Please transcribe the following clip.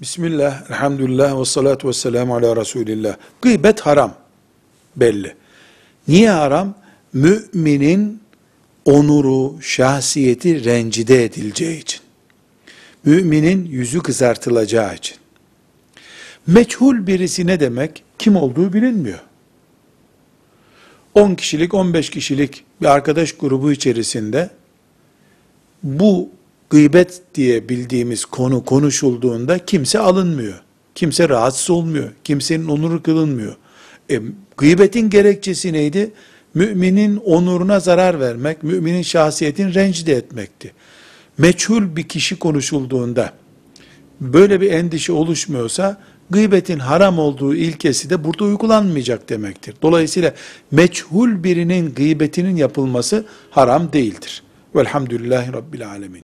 Bismillah, elhamdülillah ve salatu ve selamu ala Resulillah. Gıybet haram. Belli. Niye haram? Müminin onuru, şahsiyeti rencide edileceği için. Müminin yüzü kızartılacağı için. Meçhul birisi ne demek? Kim olduğu bilinmiyor. 10 kişilik, 15 kişilik bir arkadaş grubu içerisinde bu gıybet diye bildiğimiz konu konuşulduğunda kimse alınmıyor. Kimse rahatsız olmuyor. Kimsenin onuru kılınmıyor. E, gıybetin gerekçesi neydi? Müminin onuruna zarar vermek, müminin şahsiyetini rencide etmekti. Meçhul bir kişi konuşulduğunda böyle bir endişe oluşmuyorsa gıybetin haram olduğu ilkesi de burada uygulanmayacak demektir. Dolayısıyla meçhul birinin gıybetinin yapılması haram değildir. Velhamdülillahi Rabbil Alemin.